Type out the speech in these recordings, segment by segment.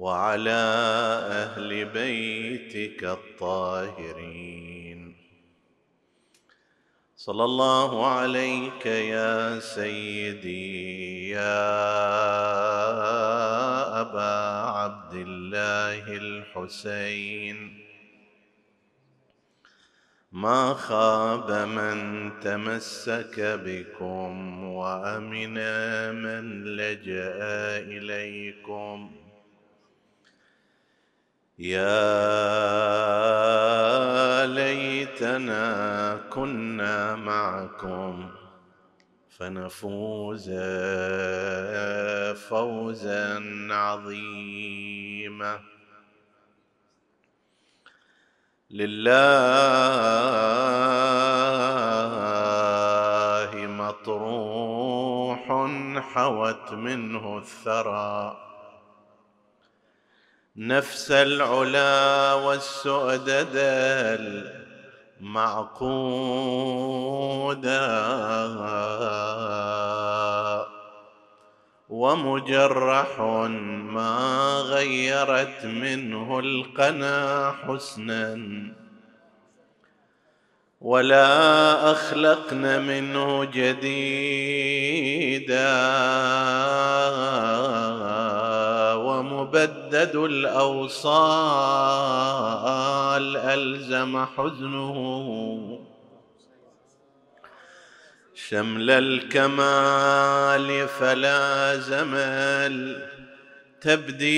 وعلى أهل بيتك الطاهرين. صلى الله عليك يا سيدي يا أبا عبد الله الحسين. ما خاب من تمسك بكم وأمن من لجأ إليكم. يا ليتنا كنا معكم فنفوز فوزا عظيما. لله مطروح حوت منه الثرى. نفس العلا والسؤدد المعقودا ومجرح ما غيرت منه القنا حسنا. ولا أخلقن منه جديدا. ومبدد الأوصال ألزم حزنه. شمل الكمال فلازم التبديدا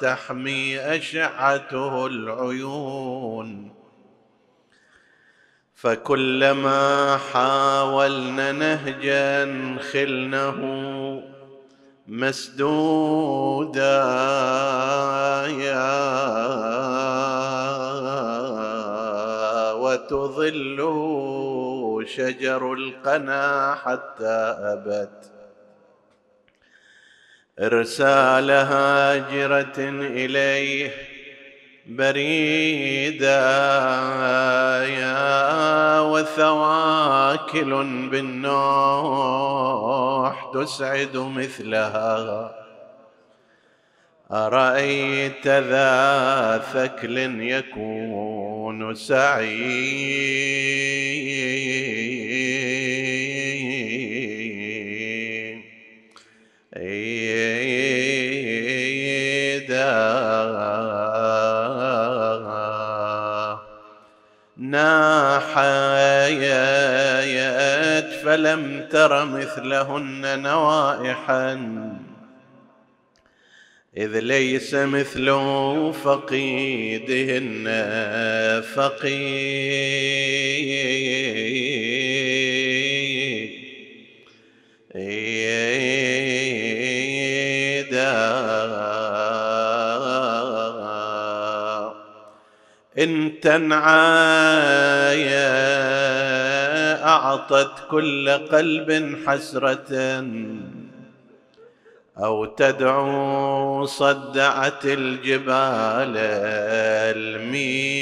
تحمي أشعته العيون. فكلما حاولنا نهجا خلنه مسدودا يا وتظل شجر القنا حتى أبت إرسال هاجرة إليه بريدا يا وثواكل بالنوح تسعد مثلها. أرأيت ذا ثكل يكون سعيدا ناحيت فلم تر مثلهن نوائحا. إذ ليس مثل فقيدهن فقيدا إن تنعايا أعطت كل قلب حسرة أو تدعو صدعت الجبال الميدا.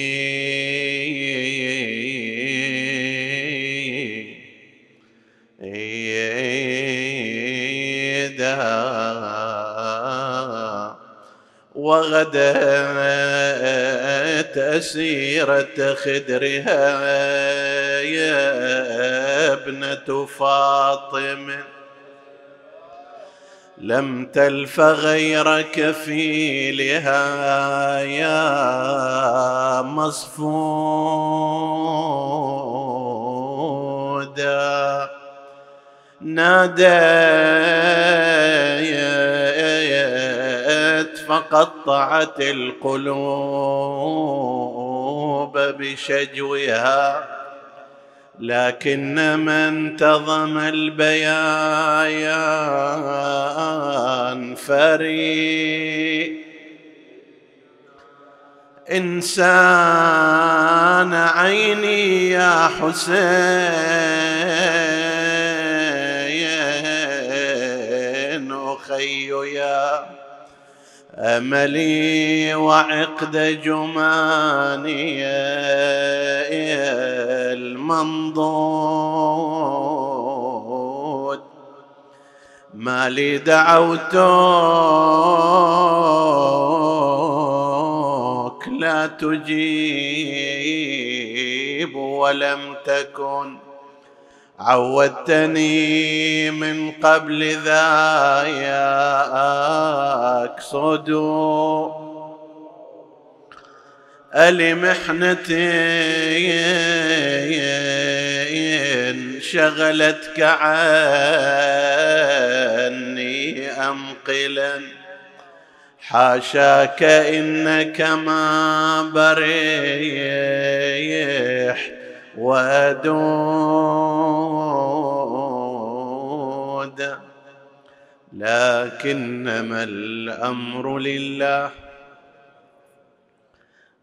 وغدت أسيرة خدرها يا ابنة فاطمة. لم تلف غير كفيلها يا مصفودا. ناديت فقطعت القلوب بشجوها. لكن من انتظم البيان فري إنسان عيني يا حسين أخي يا أملي وعقد جماني. المنضود ما لي دعوتك لا تجيب ولم تكن. عودتني من قبل ذا يا ألمحنة شغلتك عني أمقلا. حاشاك إنك ما بريحت ودود لكنما الأمر لله.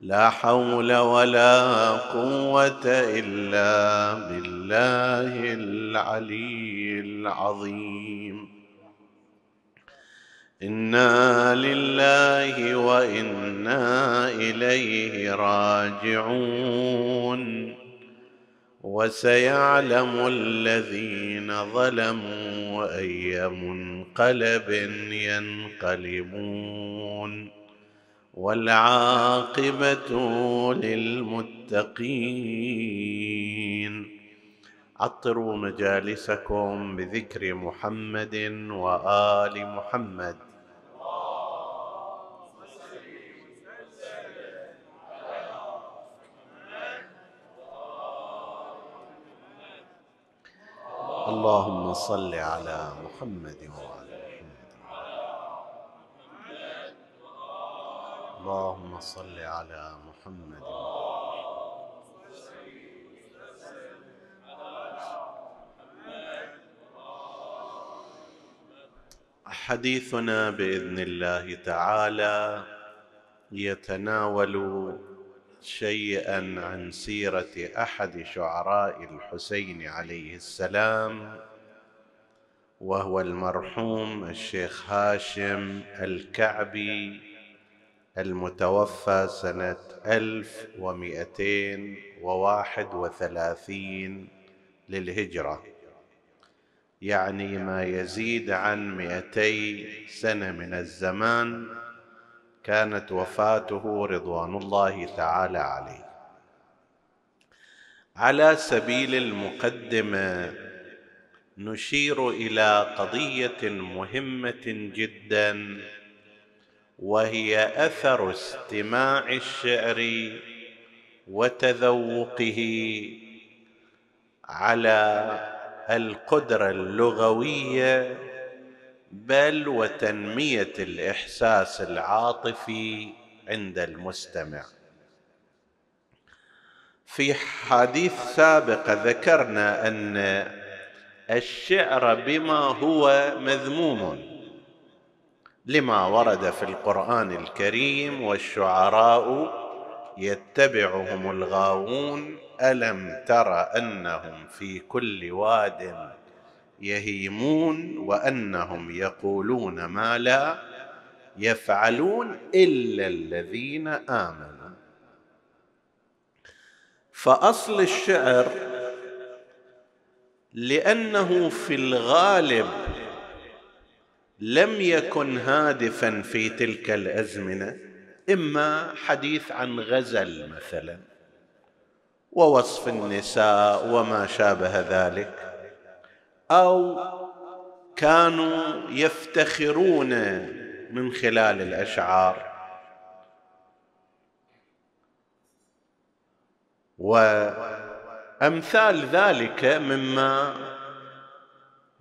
لا حول ولا قوة إلا بالله العلي العظيم. إنا لله وإنا إليه راجعون. وسيعلم الذين ظلموا اي منقلب ينقلبون. والعاقبة للمتقين. عطروا مجالسكم بذكر محمد وآل محمد. اللهم صل على محمد وعلى اللهم صل على محمد. حديثنا بإذن الله تعالى يتناول شيئا عن سيرة أحد شعراء الحسين عليه السلام وهو المرحوم الشيخ هاشم الكعبي. المتوفى سنة ألف ومئتين وواحد وثلاثين للهجرة. يعني ما يزيد عن مئتي سنة من الزمان كانت وفاته رضوان الله تعالى عليه. على سبيل المقدمه نشير إلى قضية مهمة جدا وهي أثر استماع الشعر وتذوقه على القدرة اللغوية بل وتنمية الإحساس العاطفي عند المستمع. في حديث سابق ذكرنا أن الشعر بما هو مذموم. لما ورد في القرآن الكريم والشعراء يتبعهم الغاوون ألم تر أنهم في كل واد يهيمون وأنهم يقولون ما لا يفعلون إلا الذين آمنوا. فأصل الشعر لأنه في الغالب لم يكن هادفا في تلك الأزمنة إما حديث عن غزل مثلا ووصف النساء وما شابه ذلك أو كانوا يفتخرون من خلال الأشعار. وأمثال ذلك مما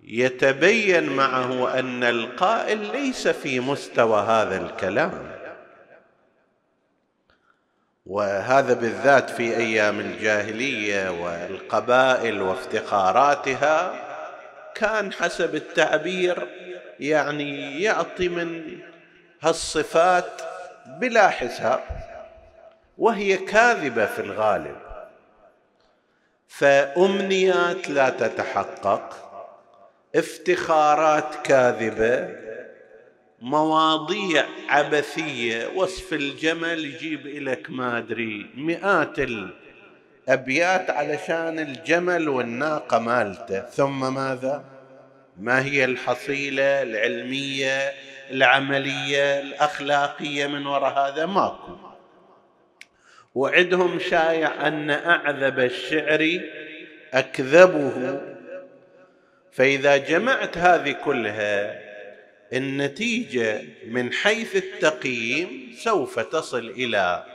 يتبين معه أن القائل ليس في مستوى هذا الكلام. وهذا بالذات في أيام الجاهلية والقبائل وافتخاراتها كان حسب التعبير يعني يعطي من هالصفات بلا حساب وهي كاذبة في الغالب. فأمنيات لا تتحقق. افتخارات كاذبة مواضيع عبثية وصف الجمل يجيب لك ما أدري مئات الأبيات علشان الجمل والناقة مالته. ثم ماذا؟ ما هي الحصيلة العلمية العملية الأخلاقية من وراء هذا؟ ماكو. وعندهم شايع أن أعذب الشعر أكذبه فإذا جمعت هذه كلها النتيجة من حيث التقييم سوف تصل إلى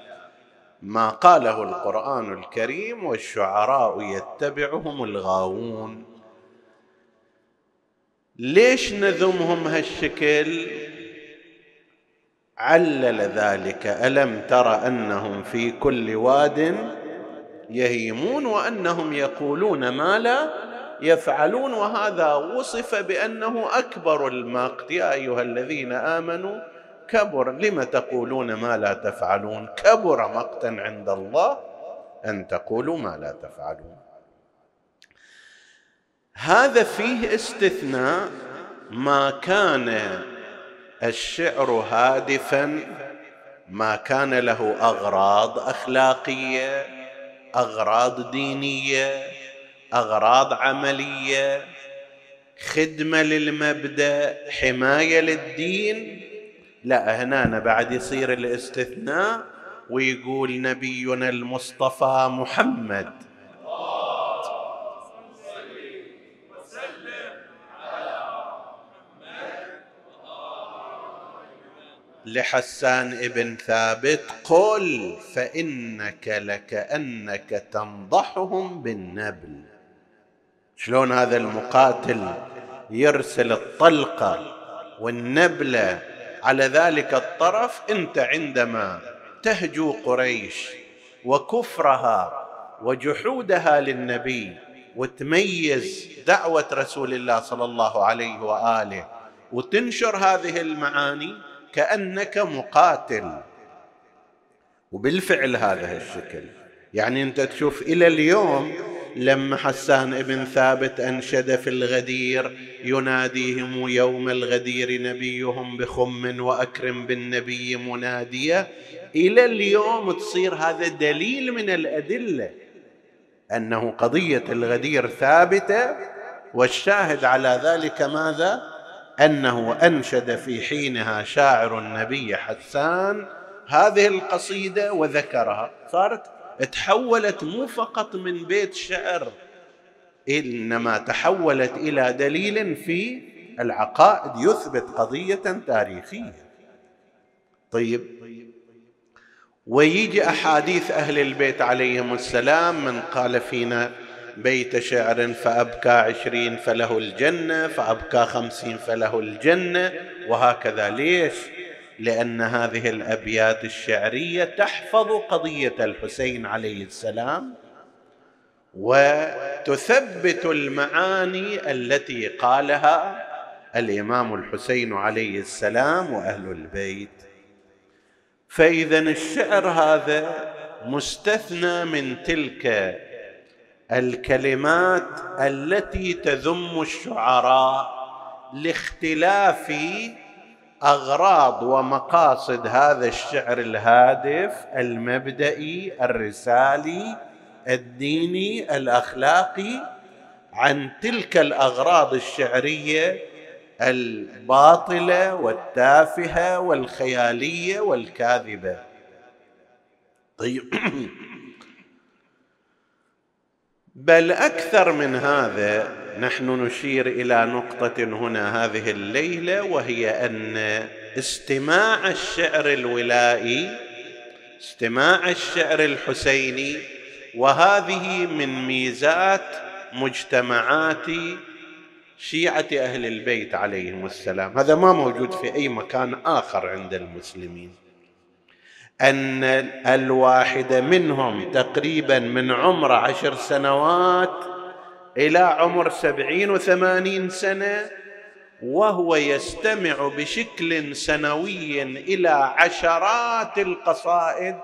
ما قاله القرآن الكريم والشعراء يتبعهم الغاوون. ليش نذمهم هالشكل؟ علل ذلك. ألم تر أنهم في كل واد يهيمون وأنهم يقولون ما لا يفعلون وهذا وصف بأنه أكبر المقت. يا أيها الذين آمنوا كبر. لم تقولون ما لا تفعلون؟ كبر مقتا عند الله أن تقولوا ما لا تفعلون. هذا فيه استثناء ما كان الشعر هادفا ما كان له أغراض أخلاقية أغراض دينية أغراض عملية خدمة للمبدأ حماية للدين. لا هنا بعد يصير الاستثناء ويقول نبينا المصطفى محمد. لحسان ابن ثابت قل فإنك لكانك تنضحهم بالنبل. شلون هذا المقاتل يرسل الطلقه والنبله على ذلك الطرف؟ انت عندما تهجو قريش وكفرها وجحودها للنبي وتميز دعوة رسول الله صلى الله عليه وآله وتنشر هذه المعاني كأنك مقاتل. وبالفعل هذا الشكل. يعني انت تشوف إلى اليوم لما حسان ابن ثابت أنشد في الغدير يناديهم يوم الغدير نبيهم بخم وأكرم بالنبي منادية. إلى اليوم تصير هذا دليل من الأدلة أنه قضية الغدير ثابتة والشاهد على ذلك ماذا؟ أنه أنشد في حينها شاعر النبي حسان هذه القصيدة وذكرها. صارت تحولت مو فقط من بيت شعر إنما تحولت إلى دليل في العقائد يثبت قضية تاريخية طيب ويجي أحاديث أهل البيت عليهم السلام من قال فينا بيت شعر فأبكى عشرين فله الجنة فأبكى خمسين فله الجنة وهكذا ليش؟ لأن هذه الأبيات الشعرية تحفظ قضية الحسين عليه السلام وتثبت المعاني التي قالها الإمام الحسين عليه السلام وأهل البيت. فإذا الشعر هذا مستثنى من تلك الكلمات التي تذم الشعراء لاختلاف أغراض ومقاصد هذا الشعر الهادف المبدئي الرسالي الديني الأخلاقي عن تلك الأغراض الشعرية الباطلة والتافهة والخيالية والكاذبة. طيب. بل أكثر من هذا نحن نشير إلى نقطة هنا هذه الليلة وهي أن استماع الشعر الولائي استماع الشعر الحسيني وهذه من ميزات مجتمعات شيعة أهل البيت عليهم السلام. هذا ما موجود في أي مكان آخر عند المسلمين. أن الواحد منهم تقريبا من عمر عشر سنوات إلى عمر سبعين وثمانين سنة وهو يستمع بشكل سنوي إلى عشرات القصائد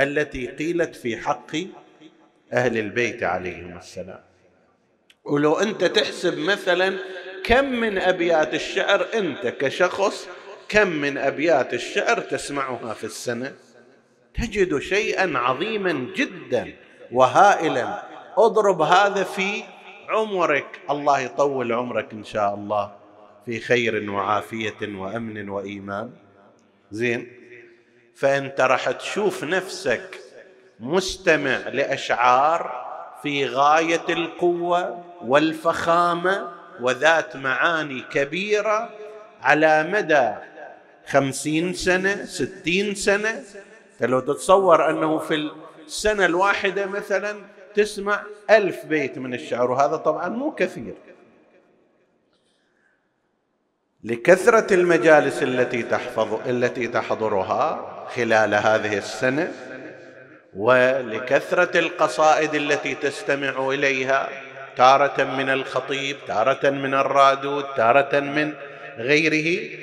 التي قيلت في حق أهل البيت عليهم السلام. ولو أنت تحسب مثلا كم من أبيات الشعر أنت كشخص كم من أبيات الشعر تسمعها في السنة؟ تجد شيئا عظيما جدا وهائلا. اضرب هذا في عمرك. الله يطول عمرك إن شاء الله في خير وعافية وأمن وإيمان. زين. فأنت راح تشوف نفسك مستمع لأشعار في غاية القوة والفخامة وذات معاني كبيرة على مدى خمسين سنة ستين سنة. لو تتصور أنه في السنة الواحدة مثلا تسمع ألف بيت من الشعر وهذا طبعا مو كثير. لكثرة المجالس التي تحفظ التي تحضرها خلال هذه السنة ولكثرة القصائد التي تستمع إليها تارة من الخطيب تارة من الرادود تارة من غيره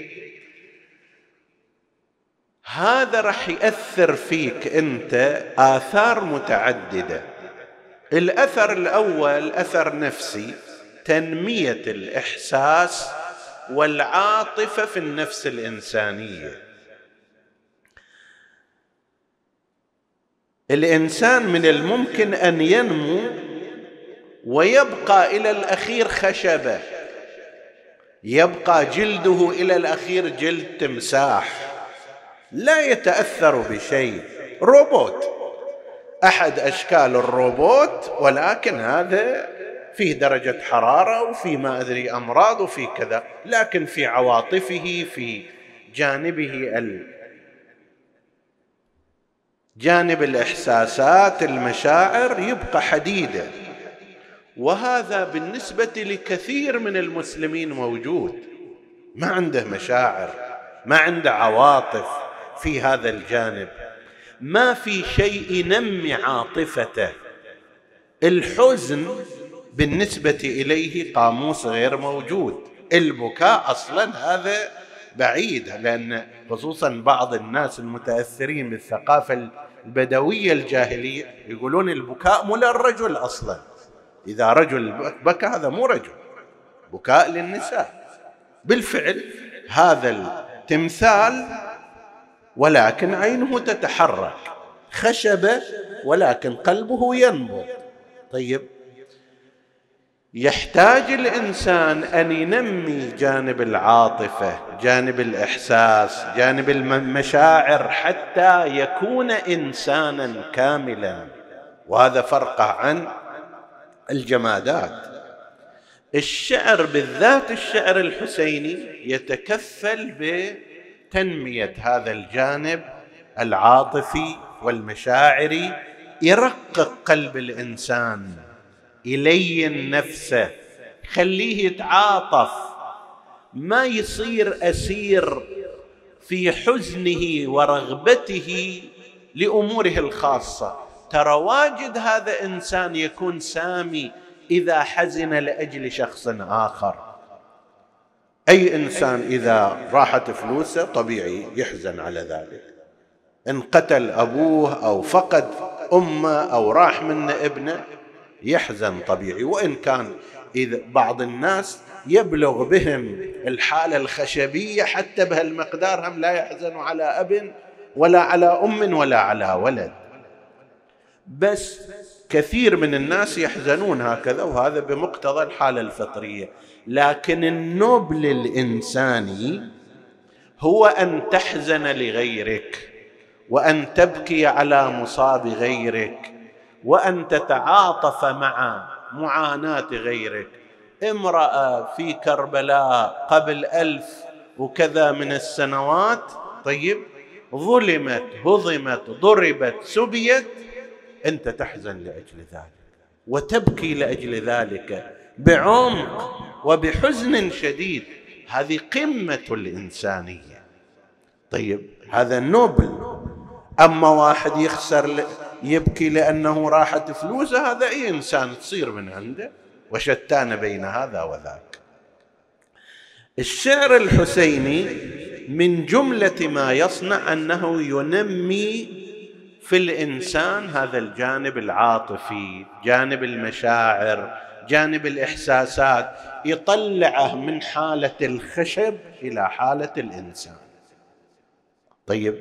هذا راح يأثر فيك أنت آثار متعددة. الأثر الأول أثر نفسي تنمية الإحساس والعاطفة في النفس الإنسانية. الإنسان من الممكن أن ينمو ويبقى إلى الأخير خشبة. يبقى جلده إلى الأخير جلد تمساح. لا يتأثر بشيء. روبوت. أحد أشكال الروبوت ولكن هذا فيه درجة حرارة وفي ما أدري أمراض وفي كذا لكن في عواطفه في جانبه ال جانب الإحساسات المشاعر يبقى حديدا وهذا بالنسبة لكثير من المسلمين موجود. ما عنده مشاعر ما عنده عواطف في هذا الجانب. ما في شيء ينمي عاطفته. الحزن بالنسبة إليه قاموس غير موجود. البكاء أصلا هذا بعيد لأن خصوصا بعض الناس المتأثرين بالثقافة البدوية الجاهلية يقولون البكاء مو للرجل أصلا. إذا رجل بكى هذا مو رجل بكاء للنساء. بالفعل هذا التمثال ولكن عينه تتحرك. خشبه ولكن قلبه ينبض طيب. يحتاج الإنسان أن ينمي جانب العاطفة جانب الإحساس جانب المشاعر حتى يكون انسانا كاملا. وهذا فرقه عن الجمادات. الشعر بالذات الشعر الحسيني يتكفل ب تنمية هذا الجانب العاطفي والمشاعري يرقق قلب الإنسان يلين نفسه خليه يتعاطف ما يصير أسير في حزنه ورغبته لأموره الخاصة. ترى واجد هذا إنسان يكون سامي إذا حزن لأجل شخص آخر. أي إنسان إذا راحت فلوسه طبيعي يحزن على ذلك. إن قتل أبوه أو فقد أمه أو راح منه ابنه يحزن طبيعي. وإن كان اذا بعض الناس يبلغ بهم الحالة الخشبية حتى بهالمقدار هم لا يحزنوا على أب ولا على أم ولا على ولد. بس كثير من الناس يحزنون هكذا وهذا بمقتضى الحالة الفطرية. لكن النبل الإنساني هو أن تحزن لغيرك وأن تبكي على مصاب غيرك وأن تتعاطف مع معاناة غيرك. امرأة في كربلاء قبل ألف وكذا من السنوات طيب ظلمت هضمت ضربت سبيت أنت تحزن لأجل ذلك وتبكي لأجل ذلك بعمق وبحزن شديد. هذه قمة الإنسانية. طيب هذا نوبل. أما واحد يخسر يبكي لأنه راحت فلوسه هذا أي إنسان تصير من عنده؟ وشتان بين هذا وذاك. الشعر الحسيني من جملة ما يصنع أنه ينمي في الإنسان هذا الجانب العاطفي جانب المشاعر جانب الإحساسات يطلعه من حالة الخشب إلى حالة الإنسان. طيب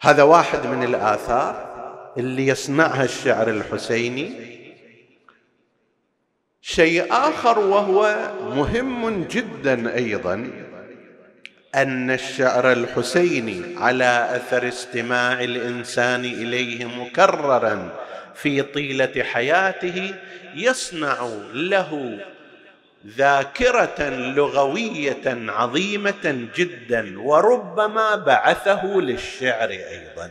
هذا واحد من الآثار اللي يصنعها الشعر الحسيني. شيء آخر وهو مهم جدا أيضا أن الشعر الحسيني على أثر استماع الإنسان إليه مكررا في طيلة حياته يصنع له ذاكرة لغوية عظيمة جدا وربما بعثه للشعر أيضا.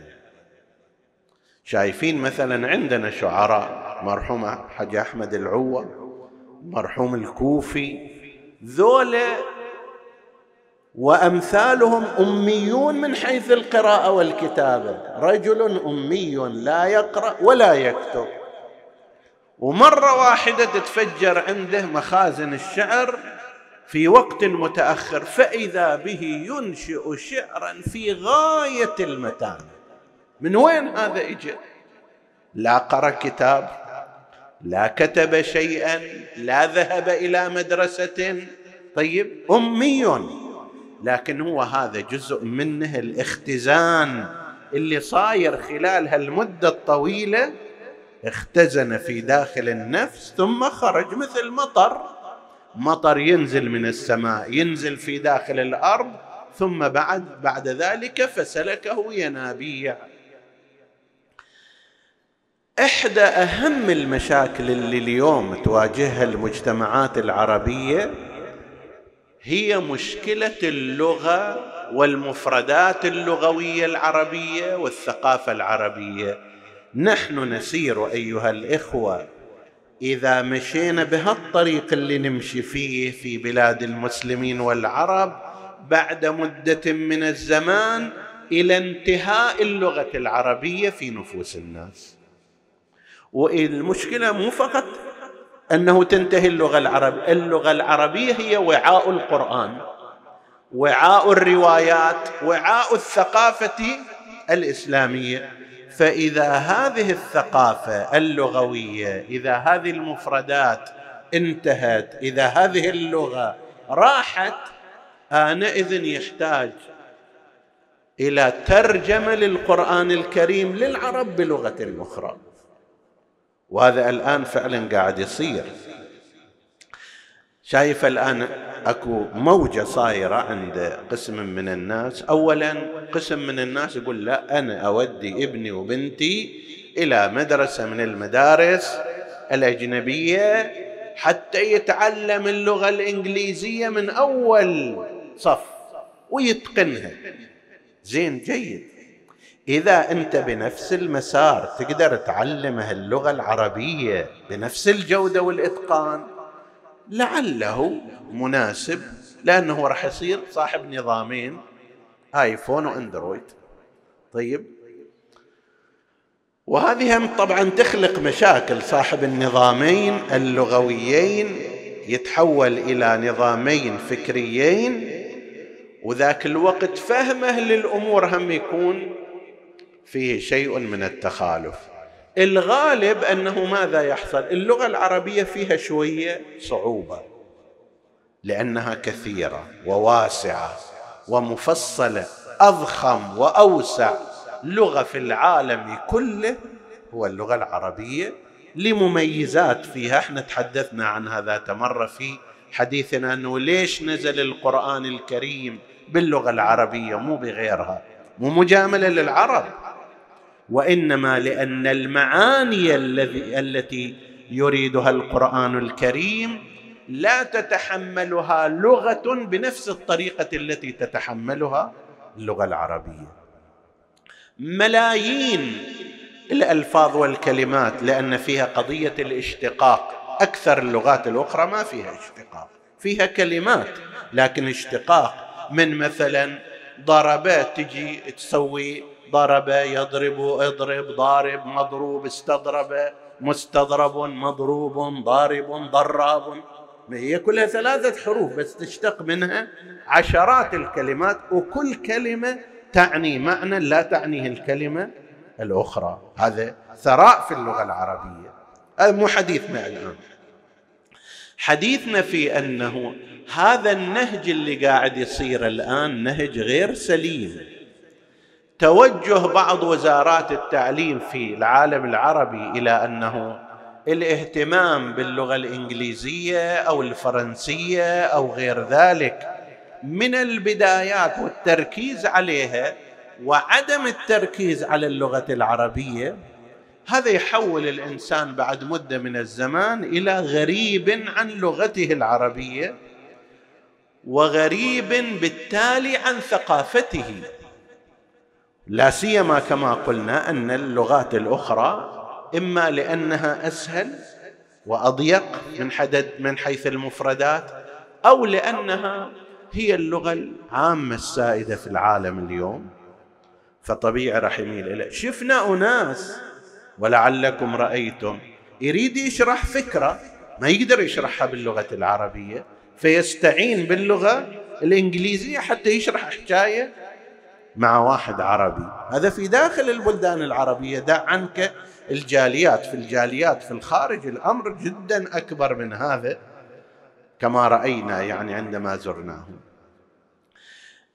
شايفين مثلا عندنا شعراء مرحوم حج أحمد العوة مرحوم الكوفي ذولا وأمثالهم أميون من حيث القراءة والكتابة. رجل أمي لا يقرأ ولا يكتب. ومرة واحدة تتفجر عنده مخازن الشعر في وقت متأخر فإذا به ينشئ شعرا في غاية المتانه من وين هذا اجى لا قرأ كتاب لا كتب شيئا لا ذهب إلى مدرسة. طيب أمي لكن هو هذا جزء منه الاختزان اللي صاير خلال هالمدة الطويلة. اختزن في داخل النفس ثم خرج مثل مطر. مطر ينزل من السماء ينزل في داخل الأرض ثم بعد بعد ذلك فسلكه ينابيع. إحدى أهم المشاكل اللي اليوم تواجهها المجتمعات العربية هي مشكلة اللغة والمفردات اللغوية العربية والثقافة العربية. نحن نسير أيها الإخوة إذا مشينا بهالطريق اللي نمشي فيه في بلاد المسلمين والعرب بعد مدة من الزمان إلى انتهاء اللغة العربية في نفوس الناس. والمشكلة مو فقط أنه تنتهي اللغة العربيه اللغة العربية هي وعاء القرآن وعاء الروايات وعاء الثقافة الإسلامية. فإذا هذه الثقافة اللغوية إذا هذه المفردات انتهت إذا هذه اللغة راحت آنئذ يحتاج إلى ترجمة للقرآن الكريم للعرب بلغة أخرى. وهذا الآن فعلا قاعد يصير. شايف الآن أكو موجة صايرة عند قسم من الناس. أولا قسم من الناس يقول لا أنا أودي ابني وبنتي إلى مدرسة من المدارس الأجنبية حتى يتعلم اللغة الإنجليزية من أول صف ويتقنها. زين جيد. إذا أنت بنفس المسار تقدر تعلمه اللغة العربية بنفس الجودة والإتقان لعله مناسب لأنه راح يصير صاحب نظامين آيفون وأندرويد. طيب. وهذه هم طبعا تخلق مشاكل صاحب النظامين اللغويين يتحول إلى نظامين فكريين وذاك الوقت فهمه للأمور هم يكون فيه شيء من التخالف. الغالب أنه ماذا يحصل؟ اللغة العربية فيها شوية صعوبة لأنها كثيرة وواسعة ومفصلة أضخم وأوسع. لغة في العالم كله هو اللغة العربية. لمميزات فيها إحنا تحدثنا عنها ذات مرة في حديثنا أنه ليش نزل القرآن الكريم باللغة العربية؟ مو بغيرها مو مجاملة للعرب. وإنما لأن المعاني الذي التي يريدها القرآن الكريم لا تتحملها لغة بنفس الطريقة التي تتحملها اللغة العربية. ملايين الألفاظ والكلمات لأن فيها قضية الاشتقاق. أكثر اللغات الأخرى ما فيها اشتقاق فيها كلمات لكن اشتقاق من مثلا ضربات تجي تسوي ضرب يضرب اضرب ضارب مضروب استضرب مستضرب مضروب ضارب ضراب. هي كلها ثلاثة حروف بس تشتق منها عشرات الكلمات وكل كلمة تعني معنى لا تعنيه الكلمة الأخرى. هذا ثراء في اللغة العربية. هذا مو حديثنا الآن حديثنا في أنه هذا النهج اللي قاعد يصير الآن نهج غير سليم. توجه بعض وزارات التعليم في العالم العربي إلى أنه الاهتمام باللغة الإنجليزية أو الفرنسية أو غير ذلك من البدايات والتركيز عليها وعدم التركيز على اللغة العربية هذا يحول الإنسان بعد مدة من الزمان إلى غريب عن لغته العربية. وغريب بالتالي عن ثقافته. لا سيما كما قلنا أن اللغات الأخرى إما لأنها أسهل وأضيق من حدد من حيث المفردات أو لأنها هي اللغة العامة السائدة في العالم اليوم. فطبيعي راح يميل اليه شفنا أناس ولعلكم رأيتم يريد يشرح فكرة ما يقدر يشرحها باللغة العربية فيستعين باللغة الإنجليزية حتى يشرح حكاية مع واحد عربي. هذا في داخل البلدان العربية. دع عنك الجاليات. في الجاليات في الخارج الأمر جدا أكبر من هذا كما رأينا يعني عندما زرناه.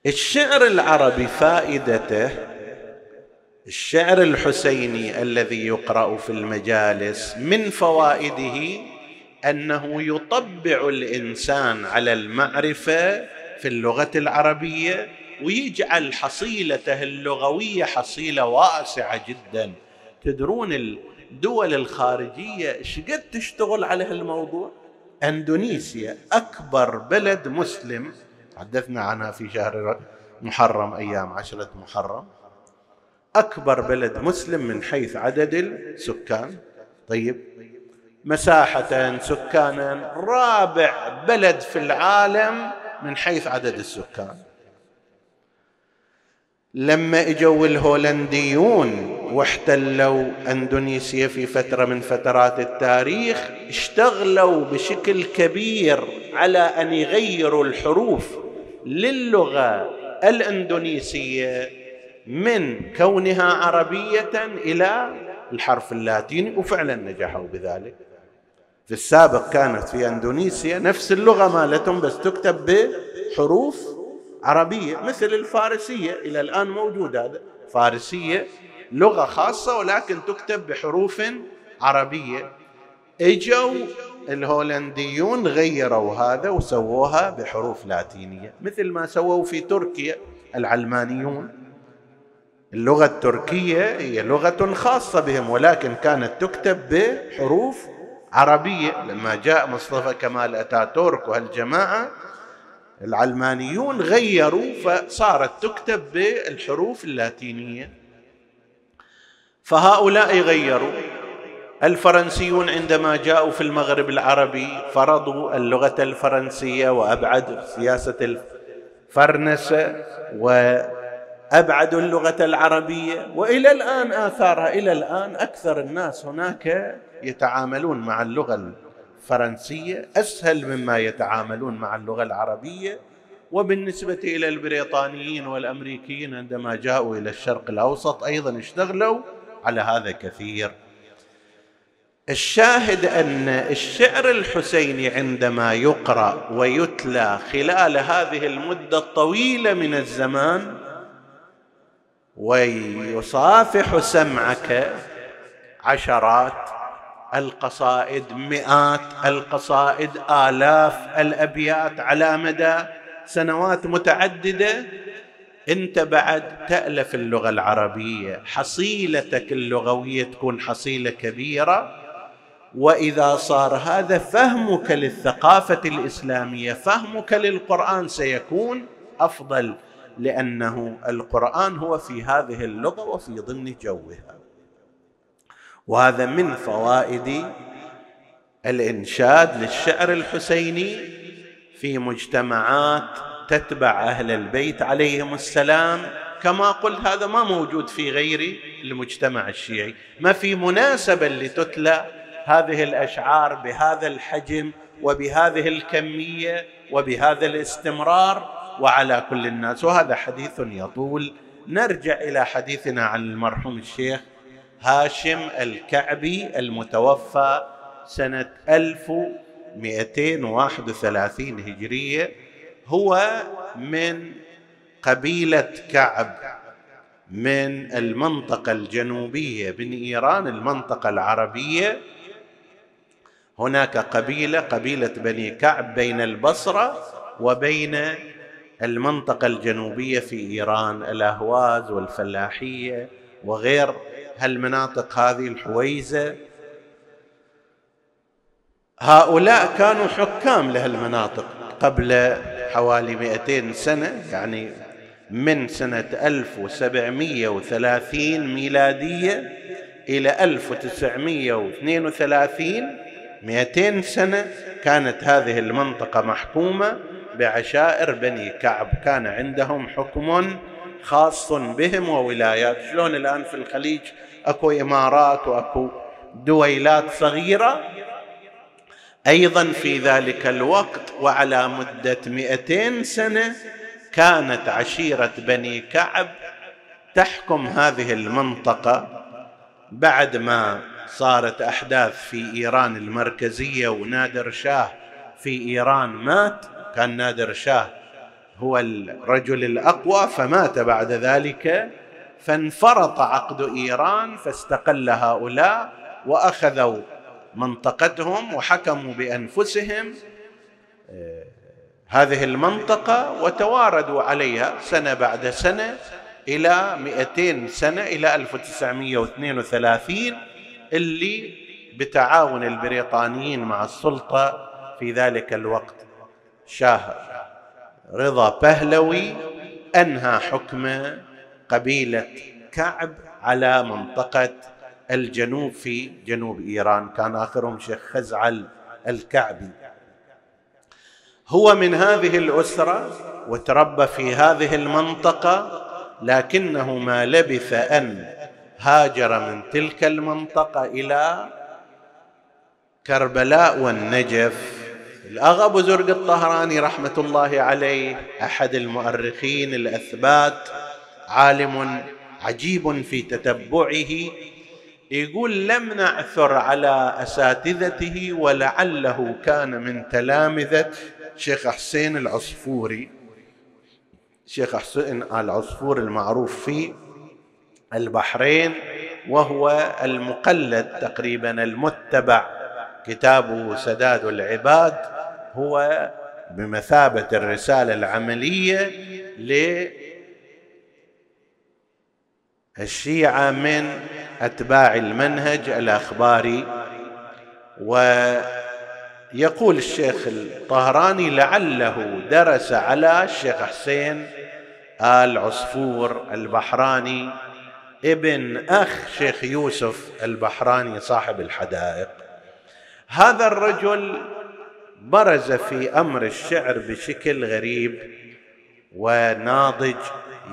الشعر العربي فائدته الشعر الحسيني الذي يقرأ في المجالس من فوائده أنه يطبع الإنسان على المعرفة في اللغة العربية ويجعل حصيلته اللغوية حصيلة واسعة جدا. تدرون الدول الخارجية إيش قد تشتغل على هالموضوع؟ أندونيسيا أكبر بلد مسلم. تحدثنا عنها في شهر محرم أيام عشرة محرم. أكبر بلد مسلم من حيث عدد السكان. طيب مساحة سكانا رابع بلد في العالم من حيث عدد السكان. لما إجوا الهولنديون واحتلوا أندونيسيا في فترة من فترات التاريخ اشتغلوا بشكل كبير على أن يغيروا الحروف للغة الأندونيسية من كونها عربية إلى الحرف اللاتيني وفعلا نجحوا بذلك. في السابق كانت في إندونيسيا نفس اللغة مالتهم بس تكتب بحروف عربية مثل الفارسية إلى الآن موجود هذا فارسية لغة خاصة ولكن تكتب بحروف عربية. إجوا الهولنديون غيروا هذا وسووها بحروف لاتينية مثل ما سووا في تركيا العلمانيون. اللغة التركية هي لغة خاصة بهم ولكن كانت تكتب بحروف عربية لما جاء مصطفى كمال أتاتورك وهالجماعة العلمانيون غيروا فصارت تكتب بالحروف اللاتينية. فهؤلاء غيروا. الفرنسيون عندما جاءوا في المغرب العربي فرضوا اللغة الفرنسية وأبعد سياسة الفرنسة وابعدوا اللغة العربية. وإلى الآن آثارها إلى الآن أكثر الناس هناك يتعاملون مع اللغة الفرنسية أسهل مما يتعاملون مع اللغة العربية وبالنسبة إلى البريطانيين والأمريكيين عندما جاءوا إلى الشرق الأوسط أيضا اشتغلوا على هذا كثير. الشاهد أن الشعر الحسيني عندما يقرأ ويتلى خلال هذه المدة الطويلة من الزمان ويصافح سمعك عشرات القصائد مئات القصائد آلاف الأبيات على مدى سنوات متعددة. انت بعد تألف اللغة العربية حصيلتك اللغوية تكون حصيلة كبيرة. وإذا صار هذا فهمك للثقافة الإسلامية فهمك للقرآن سيكون أفضل لأنه القرآن هو في هذه اللغة وفي ضمن جوها. وهذا من فوائد الإنشاد للشعر الحسيني في مجتمعات تتبع أهل البيت عليهم السلام. كما قلت هذا ما موجود في غير المجتمع الشيعي. ما في مناسبة لتتلى هذه الأشعار بهذا الحجم وبهذه الكمية وبهذا الاستمرار وعلى كل الناس. وهذا حديث يطول. نرجع إلى حديثنا عن المرحوم الشيخ هاشم الكعبي المتوفى سنة 1231 هجرية هو من قبيلة كعب من المنطقة الجنوبية من إيران المنطقة العربية. هناك قبيلة قبيلة بني كعب بين البصرة وبين المنطقة الجنوبية في إيران الأهواز والفلاحية وغير. هالمناطق هذه الحويزة. هؤلاء كانوا حكام لهالمناطق قبل حوالي 200 سنة يعني من سنة 1730 ميلادية إلى 1932 200 سنة كانت هذه المنطقة محكومة بعشائر بني كعب. كان عندهم حكم خاص بهم وولايات. شلون الآن في الخليج أكو إمارات وأكو دويلات صغيرة. أيضا في ذلك الوقت وعلى مدة مئتين سنة كانت عشيرة بني كعب تحكم هذه المنطقة بعد ما صارت أحداث في إيران المركزية ونادر شاه في إيران مات. كان نادر شاه هو الرجل الأقوى فمات بعد ذلك. فانفرط عقد إيران فاستقل هؤلاء وأخذوا منطقتهم وحكموا بأنفسهم آه، هذه المنطقة وتواردوا عليها سنة بعد سنة إلى 200 سنة إلى 1932 اللي بتعاون البريطانيين مع السلطة في ذلك الوقت. شاه رضا بهلوي أنهى حكم قبيلة كعب على منطقة الجنوب في جنوب إيران. كان آخرهم شيخ خزعل الكعبي. هو من هذه الأسرة وتربى في هذه المنطقة لكنه ما لبث أن هاجر من تلك المنطقة إلى كربلاء والنجف. الأغا أبو زرق الطهراني رحمة الله عليه أحد المؤرخين الأثبات عالم عجيب في تتبعه يقول لم نعثر على أساتذته ولعله كان من تلامذة شيخ حسين العصفوري. شيخ حسين العصفور المعروف في البحرين وهو المقلد تقريبا المتبع. كتابه سداد العباد هو بمثابة الرسالة العملية للشيعه من أتباع المنهج الأخباري. ويقول الشيخ الطهراني لعله درس على الشيخ حسين آل عصفور البحراني ابن أخ شيخ يوسف البحراني صاحب الحدائق. هذا الرجل برز في أمر الشعر بشكل غريب وناضج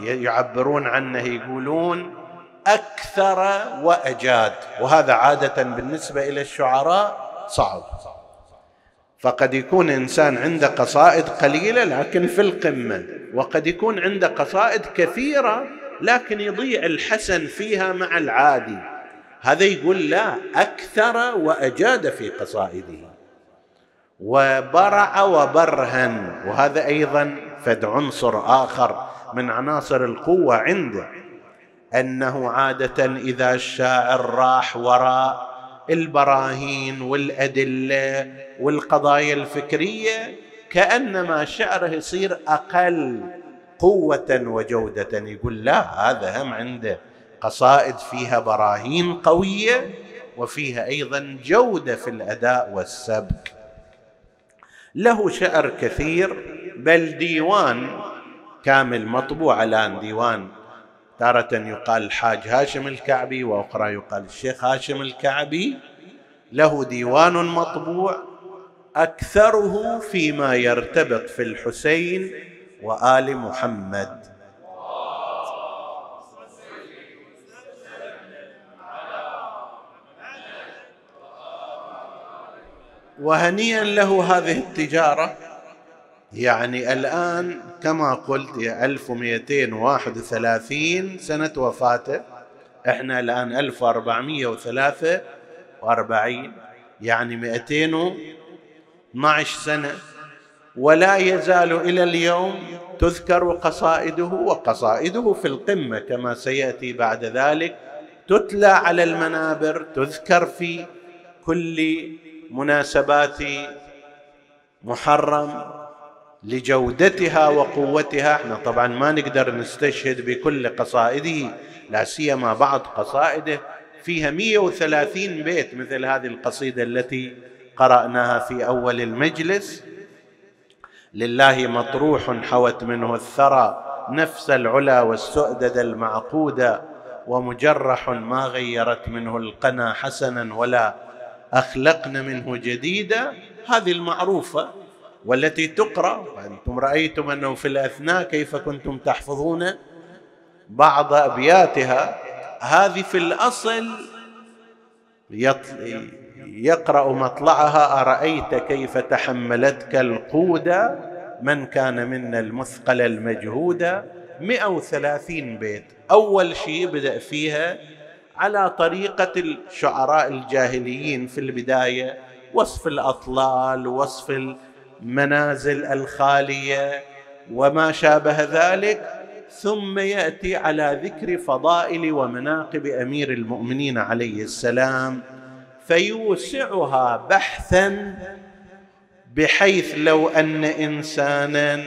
يعبرون عنه يقولون أكثر وأجاد. وهذا عادة بالنسبة إلى الشعراء صعب. فقد يكون إنسان عنده قصائد قليلة لكن في القمة وقد يكون عنده قصائد كثيرة لكن يضيع الحسن فيها مع العادي. هذا يقول لا أكثر وأجاد في قصائده. وبرع وبرهن وهذا أيضا فد عنصر آخر من عناصر القوة عنده. أنه عادة إذا الشاعر راح وراء البراهين والأدلة والقضايا الفكرية كأنما شعره يصير أقل قوة وجودة. يقول لا هذا هم عنده قصائد فيها براهين قوية وفيها أيضا جودة في الأداء والسبك. له شعر كثير بل ديوان كامل مطبوع الان ديوان. تارة يقال الحاج هاشم الكعبي وأخرى يقال الشيخ هاشم الكعبي. له ديوان مطبوع أكثره فيما يرتبط في الحسين وآل محمد. وهنيئا له هذه التجارة يعني الآن كما قلت هي 1231 سنة وفاته إحنا الآن 1443 يعني 212 سنة. ولا يزال إلى اليوم تذكر قصائده وقصائده في القمة كما سيأتي بعد ذلك تتلى على المنابر تذكر في كل مناسبات محرم. لجودتها وقوتها. إحنا طبعا ما نقدر نستشهد بكل قصائده لا سيما بعض قصائده فيها 130 بيت مثل هذه القصيدة التي قرأناها في أول المجلس. لله مطروح حوت منه الثرى نفس العلا والسؤدد المعقودة ومجرح ما غيرت منه القنا حسنا ولا أخلقن منه جديدا. هذه المعروفة والتي تقرأ وأنتم رأيتم أنه في الأثناء كيف كنتم تحفظون بعض أبياتها هذه في الأصل يقرأ مطلعها أرأيت كيف تحملتك القوده من كان منا المثقل المجهود 130 بيت. أول شيء بدأ فيها على طريقة الشعراء الجاهليين في البداية وصف الأطلال وصف المنازل الخالية وما شابه ذلك ثم يأتي على ذكر فضائل ومناقب أمير المؤمنين عليه السلام فيوسعها بحثا بحيث لو أن انسانا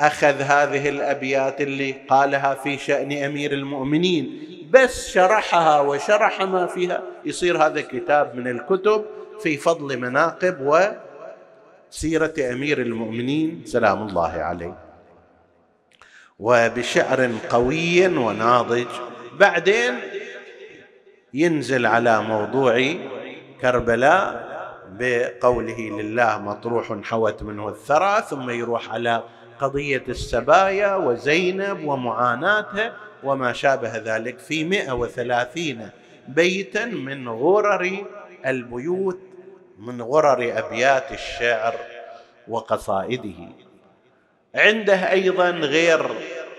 أخذ هذه الأبيات اللي قالها في شأن أمير المؤمنين بس شرحها وشرح ما فيها يصير هذا كتاب من الكتب في فضل مناقب و سيرة أمير المؤمنين. سلام الله عليه. وبشعر قوي وناضج. بعدين ينزل على موضوع كربلاء بقوله لله مطروح حوت منه الثرى ثم يروح على قضية السبايا وزينب ومعاناتها وما شابه ذلك في مئة وثلاثين بيتا من غرر البيوت. من غرر أبيات الشعر وقصائده. عنده أيضا غير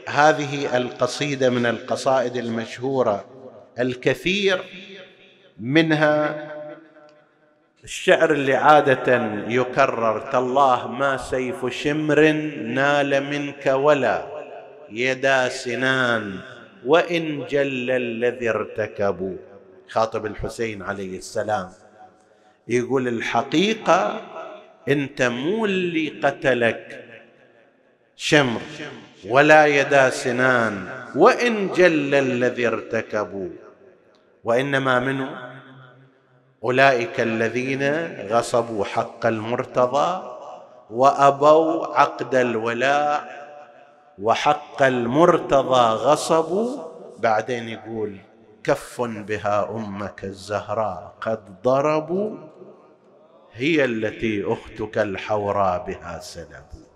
هذه القصيدة من القصائد المشهورة الكثير منها الشعر اللي عادة يكرر تالله ما سيف شمر نال منك ولا يدا سنان وإن جل الذي ارتكبوا. خاطب الحسين عليه السلام. يقول الحقيقة أنت مو اللي قتلك شمر ولا يدا سنان وإن جل الذي ارتكبوا وإنما منه أولئك الذين غصبوا حق المرتضى وأبوا عقد الولاء وحق المرتضى غصبوا بعدين يقول كف بها أمك الزهراء قد ضربوا هي التي أختك الحوراء بها سلبوا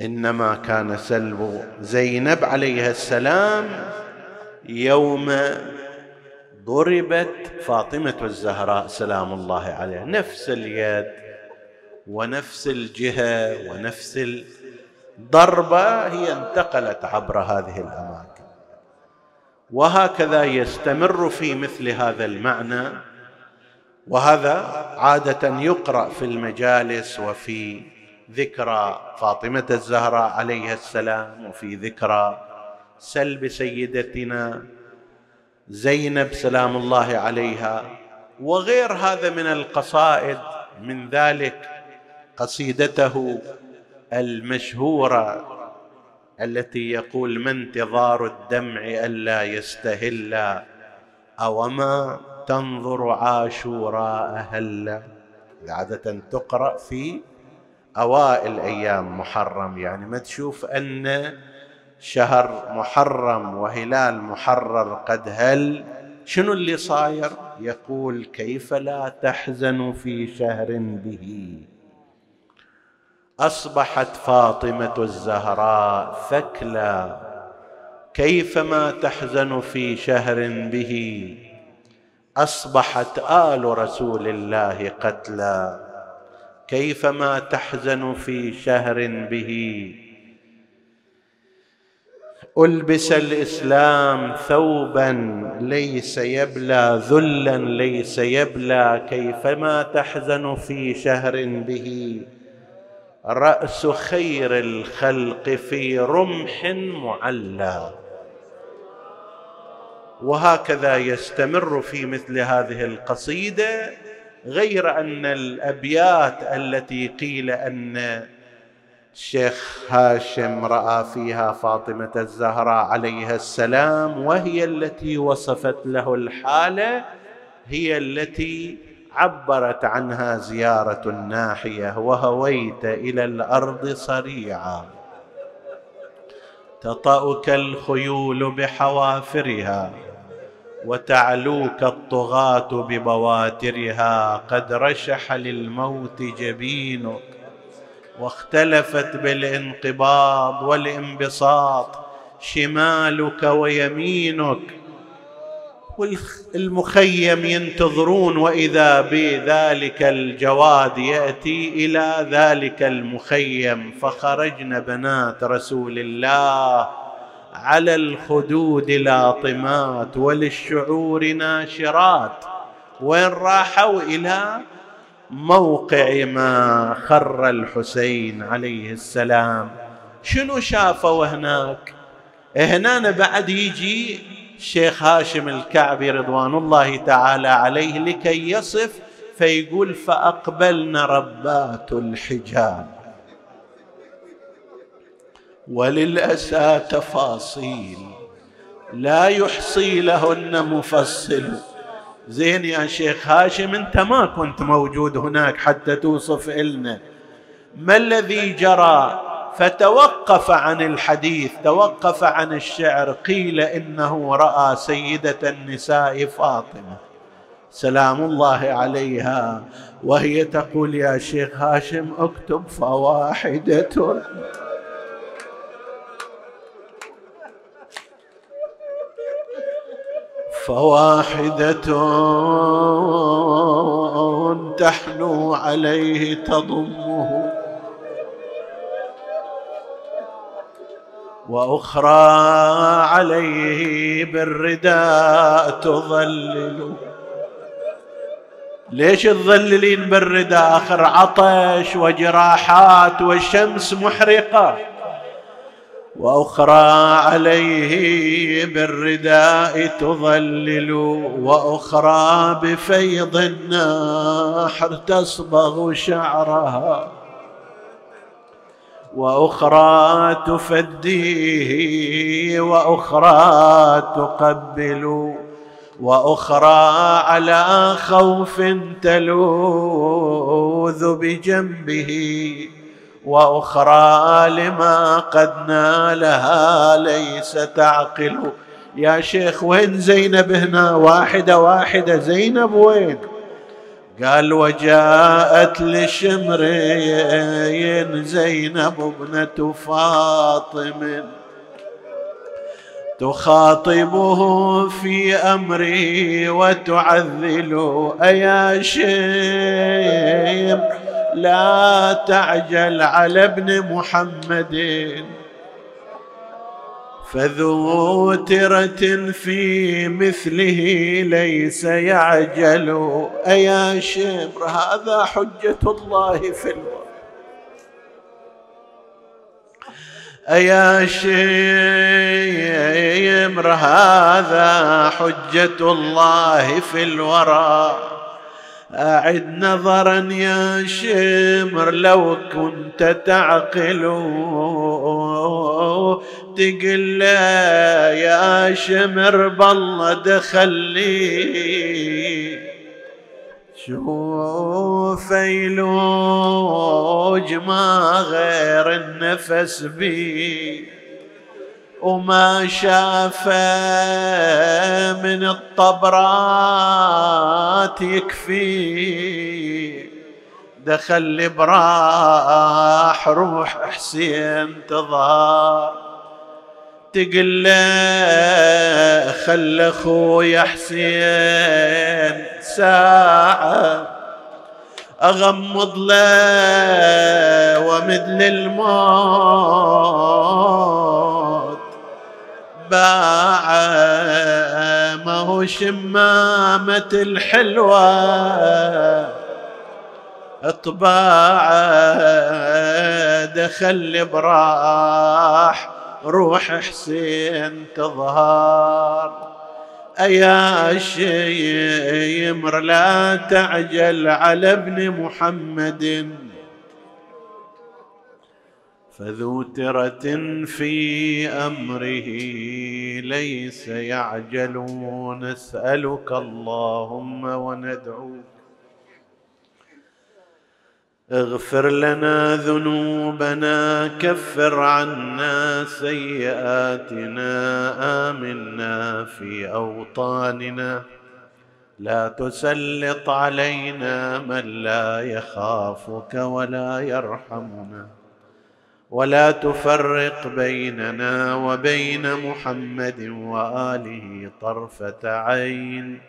إنما كان سلب زينب عليها السلام يوم ضربت فاطمة الزهراء سلام الله عليها. نفس اليد ونفس الجهة ونفس الضربة هي انتقلت عبر هذه الاماكن وهكذا يستمر في مثل هذا المعنى. وهذا عادة يقرأ في المجالس وفي ذكرى فاطمة الزهراء عليها السلام وفي ذكرى سلب سيدتنا زينب سلام الله عليها وغير هذا من القصائد من ذلك قصيدته المشهورة التي يقول ما انتظار الدمع ألا يستهل أوما تنظر عاشوراء هلا عادة تقرأ في أوائل أيام محرم يعني ما تشوف أن شهر محرم وهلال محرر قد هل؟ شنو اللي صاير؟ يقول كيف لا تحزن في شهر به؟ أصبحت فاطمة الزهراء ثكلى. كيفما تحزن في شهر به؟ أصبحت آل رسول الله قتلى. كيفما تحزن في شهر به؟ ألبس الإسلام ثوبا ليس يبلى ذلا ليس يبلى. كيفما تحزن في شهر به؟ رأس خير الخلق في رمح معلى. وهكذا يستمر في مثل هذه القصيدة غير أن الأبيات التي قيل أن الشيخ هاشم رأى فيها فاطمة الزهراء عليها السلام وهي التي وصفت له الحالة هي التي عبرت عنها زيارة الناحية وهويت إلى الأرض صريعا. تطأك الخيول بحوافرها وتعلوك الطغاة ببواترها قد رشح للموت جبينك واختلفت بالانقباض والانبساط شمالك ويمينك والمخيم ينتظرون وإذا بذلك الجواد يأتي إلى ذلك المخيم فخرجن بنات رسول الله على الخدود لاطمات وللشعور ناشرات. وين راحوا إلى موقع ما خر الحسين عليه السلام. شنو شافوا هناك؟ هنا بعد يجي الشيخ هاشم الكعبي رضوان الله تعالى عليه لكي يصف فيقول فأقبلن ربات الحجاب وللأسى تفاصيل لا يحصي لهن مفصل. زين يا شيخ هاشم انت ما كنت موجود هناك حتى توصف لنا ما الذي جرى فتوقف عن الحديث توقف عن الشعر قيل إنه رأى سيدة النساء فاطمة. سلام الله عليها. وهي تقول يا شيخ هاشم اكتب فواحدة. فواحدة تحنو عليه تضمه وأخرى عليه بالرداء تظلل. ليش تظللين بالرداء؟ آخر عطش وجراحات والشمس محرقة. وأخرى عليه بالرداء تظلل. وأخرى بفيض النحر تصبغ شعرها. وأخرى تفديه وأخرى تقبل وأخرى على خوف تلوذ بجنبه وأخرى لما قد نالها ليس تعقل. يا شيخ وين زينب هنا؟ واحدة واحدة. زينب وين؟ قال وجاءت لشمرين زينب ابنة فاطم تخاطبه في أمري وتعذل أيا شمر لا تعجل على ابن محمد. فذو ترة في مثله ليس يعجل. أيا شمر هذا حجة الله في الوقت أيا شمر هذا حجة الله في الورى. أعد نظرا يا شمر لو كنت تعقل. تقل يا شمر بالله دخل لي. شوف يلوج ما غير النفس بي. وما شاف من الطبرات يكفي. دخل براح روح حسين تظهر. تقل له خل أخويا حسين ساعة. أغمض له ومد للموت. باع ما هو شمامة الحلوة. اطباع دخل براح روح حسين تظهر. أيا شيمر لا تعجل على ابن محمد. فذو ترة في أمره ليس يعجل نسألك اللهم وندعوك. اغفر لنا ذنوبنا كفر عنا سيئاتنا آمنا في أوطاننا. لا تسلط علينا من لا يخافك ولا يرحمنا. ولا تفرق بيننا وبين محمد وآله طرفة عين.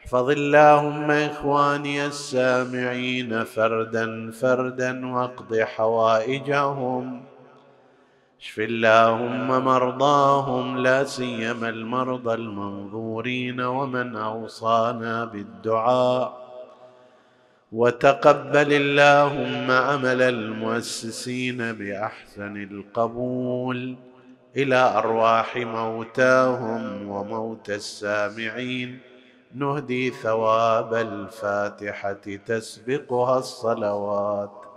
احفظ اللهم إخواني السامعين فردا فردا واقض حوائجهم. اشف اللهم مرضاهم لا سيما المرضى المنظورين ومن أوصانا بالدعاء. وتقبل اللهم عمل المؤسسين بأحسن القبول إلى أرواح موتاهم وموتى السامعين. نهدي ثواب الفاتحة تسبقها الصلوات.